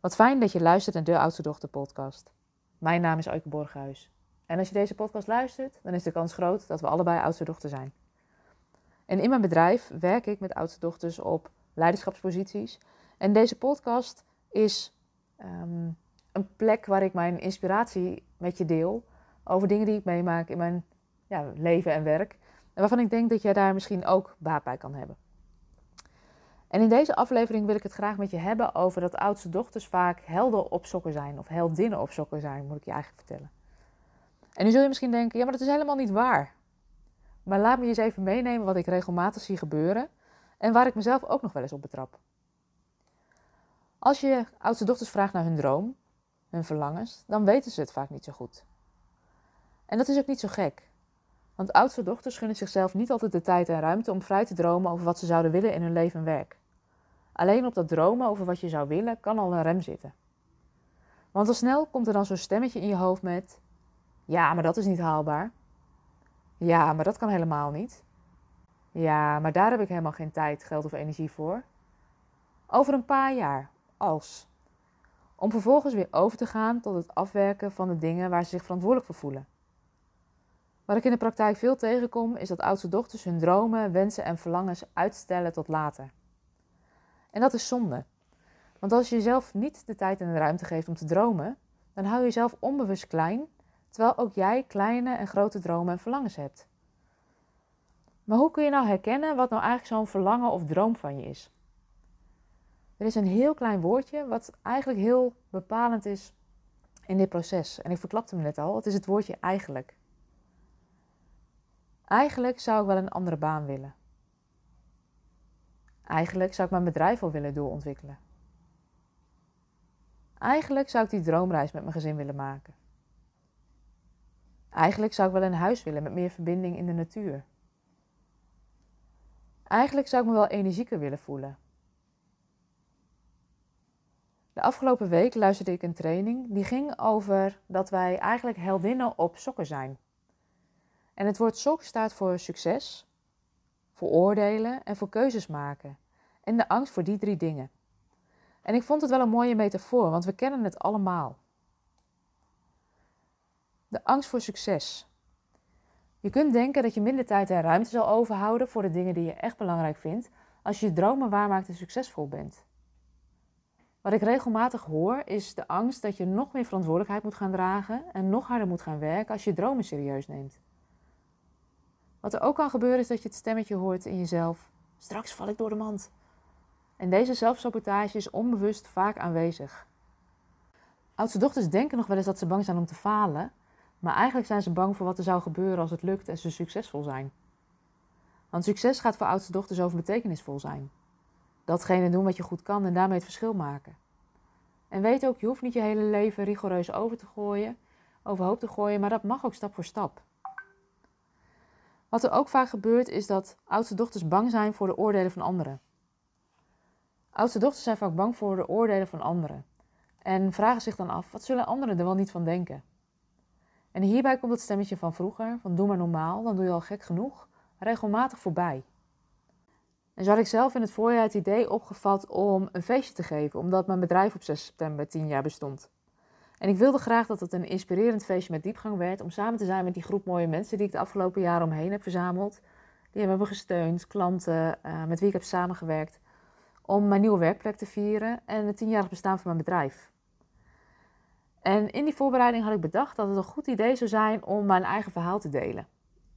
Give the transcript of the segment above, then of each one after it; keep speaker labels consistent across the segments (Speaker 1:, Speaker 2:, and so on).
Speaker 1: Wat fijn dat je luistert naar de Oudste podcast. Mijn naam is Euike Borghuis. En als je deze podcast luistert, dan is de kans groot dat we allebei oudste dochter zijn. En in mijn bedrijf werk ik met oudste dochters op leiderschapsposities. En deze podcast is ehm, een plek waar ik mijn inspiratie met je deel over dingen die ik meemaak in mijn ja, leven en werk. En waarvan ik denk dat jij daar misschien ook baat bij kan hebben. En in deze aflevering wil ik het graag met je hebben over dat oudste dochters vaak helden op sokken zijn. Of heldinnen op sokken zijn, moet ik je eigenlijk vertellen. En nu zul je misschien denken, ja, maar dat is helemaal niet waar. Maar laat me eens even meenemen wat ik regelmatig zie gebeuren en waar ik mezelf ook nog wel eens op betrap. Als je oudste dochters vraagt naar hun droom, hun verlangens, dan weten ze het vaak niet zo goed. En dat is ook niet zo gek. Want oudste dochters gunnen zichzelf niet altijd de tijd en ruimte om vrij te dromen over wat ze zouden willen in hun leven en werk. Alleen op dat dromen over wat je zou willen kan al een rem zitten. Want al snel komt er dan zo'n stemmetje in je hoofd met: Ja, maar dat is niet haalbaar. Ja, maar dat kan helemaal niet. Ja, maar daar heb ik helemaal geen tijd, geld of energie voor. Over een paar jaar, als. Om vervolgens weer over te gaan tot het afwerken van de dingen waar ze zich verantwoordelijk voor voelen. Wat ik in de praktijk veel tegenkom, is dat oudste dochters hun dromen, wensen en verlangens uitstellen tot later. En dat is zonde. Want als je jezelf niet de tijd en de ruimte geeft om te dromen, dan hou je jezelf onbewust klein, terwijl ook jij kleine en grote dromen en verlangens hebt. Maar hoe kun je nou herkennen wat nou eigenlijk zo'n verlangen of droom van je is? Er is een heel klein woordje wat eigenlijk heel bepalend is in dit proces. En ik verklapte hem net al, het is het woordje eigenlijk. Eigenlijk zou ik wel een andere baan willen. Eigenlijk zou ik mijn bedrijf wel willen doorontwikkelen. Eigenlijk zou ik die droomreis met mijn gezin willen maken. Eigenlijk zou ik wel een huis willen met meer verbinding in de natuur. Eigenlijk zou ik me wel energieker willen voelen. De afgelopen week luisterde ik een training die ging over dat wij eigenlijk heldinnen op sokken zijn. En het woord sok staat voor succes, voor oordelen en voor keuzes maken. En de angst voor die drie dingen. En ik vond het wel een mooie metafoor, want we kennen het allemaal. De angst voor succes. Je kunt denken dat je minder tijd en ruimte zal overhouden voor de dingen die je echt belangrijk vindt, als je je dromen waarmaakt en succesvol bent. Wat ik regelmatig hoor is de angst dat je nog meer verantwoordelijkheid moet gaan dragen en nog harder moet gaan werken als je dromen serieus neemt. Wat er ook kan gebeuren is dat je het stemmetje hoort in jezelf: straks val ik door de mand. En deze zelfsabotage is onbewust vaak aanwezig. Oudste dochters denken nog wel eens dat ze bang zijn om te falen, maar eigenlijk zijn ze bang voor wat er zou gebeuren als het lukt en ze succesvol zijn. Want succes gaat voor oudste dochters over betekenisvol zijn. Datgene doen wat je goed kan en daarmee het verschil maken. En weet ook, je hoeft niet je hele leven rigoureus over te gooien, overhoop te gooien, maar dat mag ook stap voor stap. Wat er ook vaak gebeurt is dat oudste dochters bang zijn voor de oordelen van anderen. Oudste dochters zijn vaak bang voor de oordelen van anderen en vragen zich dan af: wat zullen anderen er wel niet van denken? En hierbij komt het stemmetje van vroeger, van doe maar normaal, dan doe je al gek genoeg, regelmatig voorbij. En zo had ik zelf in het voorjaar het idee opgevat om een feestje te geven, omdat mijn bedrijf op 6 september 10 jaar bestond. En ik wilde graag dat het een inspirerend feestje met diepgang werd, om samen te zijn met die groep mooie mensen die ik de afgelopen jaren omheen heb verzameld. Die hebben me gesteund, klanten uh, met wie ik heb samengewerkt, om mijn nieuwe werkplek te vieren en het tienjarig bestaan van mijn bedrijf. En in die voorbereiding had ik bedacht dat het een goed idee zou zijn om mijn eigen verhaal te delen.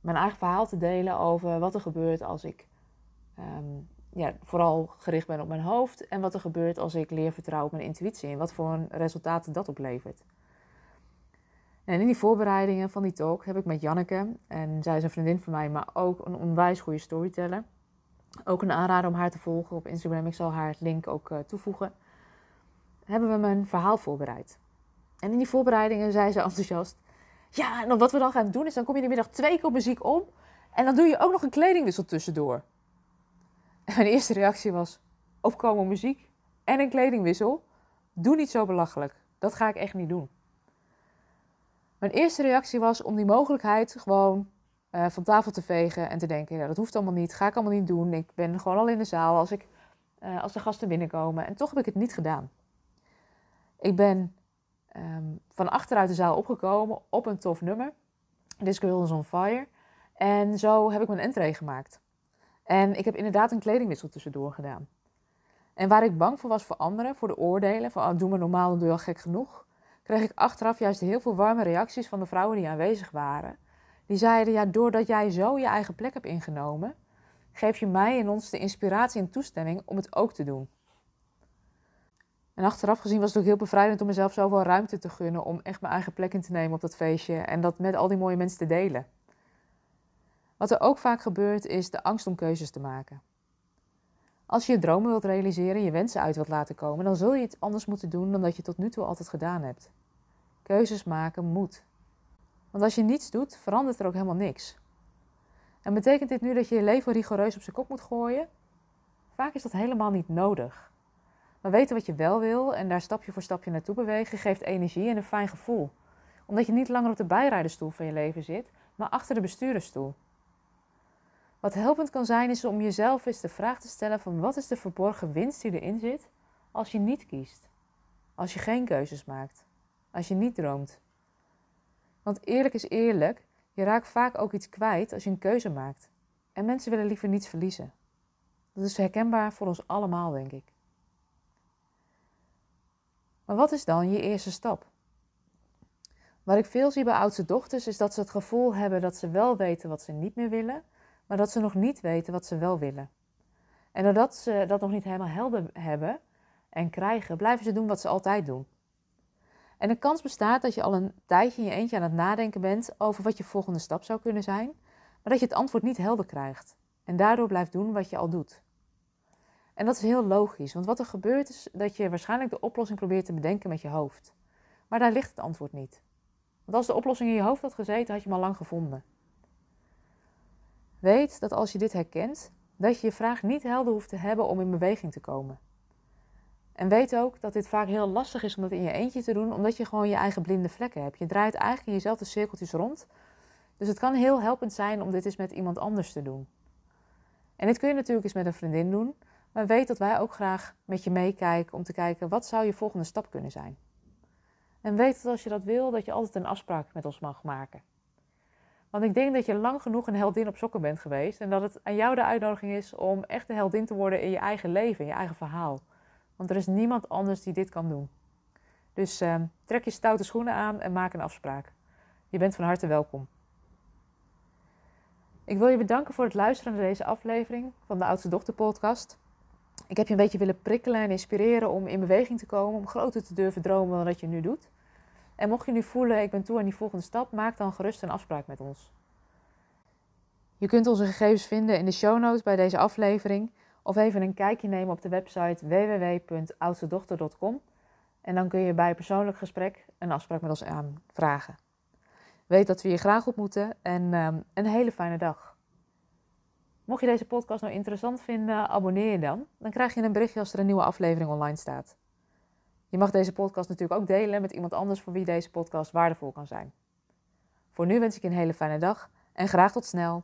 Speaker 1: Mijn eigen verhaal te delen over wat er gebeurt als ik um, ja, vooral gericht ben op mijn hoofd. En wat er gebeurt als ik leer vertrouwen op mijn intuïtie. En wat voor resultaten dat oplevert. En in die voorbereidingen van die talk heb ik met Janneke, en zij is een vriendin van mij, maar ook een onwijs goede storyteller. Ook een aanrader om haar te volgen op Instagram. Ik zal haar het link ook uh, toevoegen. Hebben we mijn verhaal voorbereid. En in die voorbereidingen zei ze enthousiast: Ja, en wat we dan gaan doen is: dan kom je de middag twee keer op muziek om. En dan doe je ook nog een kledingwissel tussendoor. Mijn eerste reactie was: opkomen muziek en een kledingwissel. Doe niet zo belachelijk. Dat ga ik echt niet doen. Mijn eerste reactie was om die mogelijkheid gewoon uh, van tafel te vegen en te denken: ja, dat hoeft allemaal niet, ga ik allemaal niet doen. Ik ben gewoon al in de zaal als, ik, uh, als de gasten binnenkomen. En toch heb ik het niet gedaan. Ik ben ehm, van achteruit de zaal opgekomen op een tof nummer. This Girl is on Fire. En zo heb ik mijn entree gemaakt. En ik heb inderdaad een kledingwissel tussendoor gedaan. En waar ik bang voor was voor anderen, voor de oordelen, van oh, doe maar normaal, dan doe je al gek genoeg, kreeg ik achteraf juist heel veel warme reacties van de vrouwen die aanwezig waren. Die zeiden, ja, doordat jij zo je eigen plek hebt ingenomen, geef je mij en ons de inspiratie en toestemming om het ook te doen. En achteraf gezien was het ook heel bevrijdend om mezelf zoveel ruimte te gunnen om echt mijn eigen plek in te nemen op dat feestje en dat met al die mooie mensen te delen. Wat er ook vaak gebeurt is de angst om keuzes te maken. Als je je dromen wilt realiseren, je wensen uit wilt laten komen, dan zul je het anders moeten doen dan dat je tot nu toe altijd gedaan hebt. Keuzes maken moet. Want als je niets doet, verandert er ook helemaal niks. En betekent dit nu dat je je leven rigoureus op zijn kop moet gooien? Vaak is dat helemaal niet nodig. Maar weten wat je wel wil en daar stapje voor stapje naartoe bewegen, geeft energie en een fijn gevoel. Omdat je niet langer op de bijrijderstoel van je leven zit, maar achter de bestuurdersstoel. Wat helpend kan zijn is om jezelf eens de vraag te stellen van wat is de verborgen winst die erin zit als je niet kiest. Als je geen keuzes maakt. Als je niet droomt. Want eerlijk is eerlijk, je raakt vaak ook iets kwijt als je een keuze maakt. En mensen willen liever niets verliezen. Dat is herkenbaar voor ons allemaal, denk ik. Maar wat is dan je eerste stap? Wat ik veel zie bij oudste dochters is dat ze het gevoel hebben dat ze wel weten wat ze niet meer willen, maar dat ze nog niet weten wat ze wel willen. En doordat ze dat nog niet helemaal helder hebben en krijgen, blijven ze doen wat ze altijd doen. En de kans bestaat dat je al een tijdje in je eentje aan het nadenken bent over wat je volgende stap zou kunnen zijn, maar dat je het antwoord niet helder krijgt en daardoor blijft doen wat je al doet. En dat is heel logisch, want wat er gebeurt is dat je waarschijnlijk de oplossing probeert te bedenken met je hoofd. Maar daar ligt het antwoord niet. Want als de oplossing in je hoofd had gezeten, had je hem al lang gevonden. Weet dat als je dit herkent, dat je je vraag niet helder hoeft te hebben om in beweging te komen. En weet ook dat dit vaak heel lastig is om dat in je eentje te doen, omdat je gewoon je eigen blinde vlekken hebt. Je draait eigenlijk in jezelf de cirkeltjes rond. Dus het kan heel helpend zijn om dit eens met iemand anders te doen. En dit kun je natuurlijk eens met een vriendin doen, maar weet dat wij ook graag met je meekijken om te kijken wat zou je volgende stap kunnen zijn. En weet dat als je dat wil, dat je altijd een afspraak met ons mag maken. Want ik denk dat je lang genoeg een heldin op sokken bent geweest en dat het aan jou de uitnodiging is om echt een heldin te worden in je eigen leven, in je eigen verhaal. Want er is niemand anders die dit kan doen. Dus uh, trek je stoute schoenen aan en maak een afspraak. Je bent van harte welkom. Ik wil je bedanken voor het luisteren naar deze aflevering van de Oudste Dochter podcast. Ik heb je een beetje willen prikkelen en inspireren om in beweging te komen, om groter te durven dromen dan dat je nu doet. En mocht je nu voelen, ik ben toe aan die volgende stap, maak dan gerust een afspraak met ons. Je kunt onze gegevens vinden in de show notes bij deze aflevering of even een kijkje nemen op de website www.oudstedochter.com en dan kun je bij persoonlijk gesprek een afspraak met ons aanvragen. Weet dat we je graag ontmoeten en um, een hele fijne dag. Mocht je deze podcast nou interessant vinden, abonneer je dan. Dan krijg je een berichtje als er een nieuwe aflevering online staat. Je mag deze podcast natuurlijk ook delen met iemand anders voor wie deze podcast waardevol kan zijn. Voor nu wens ik je een hele fijne dag en graag tot snel.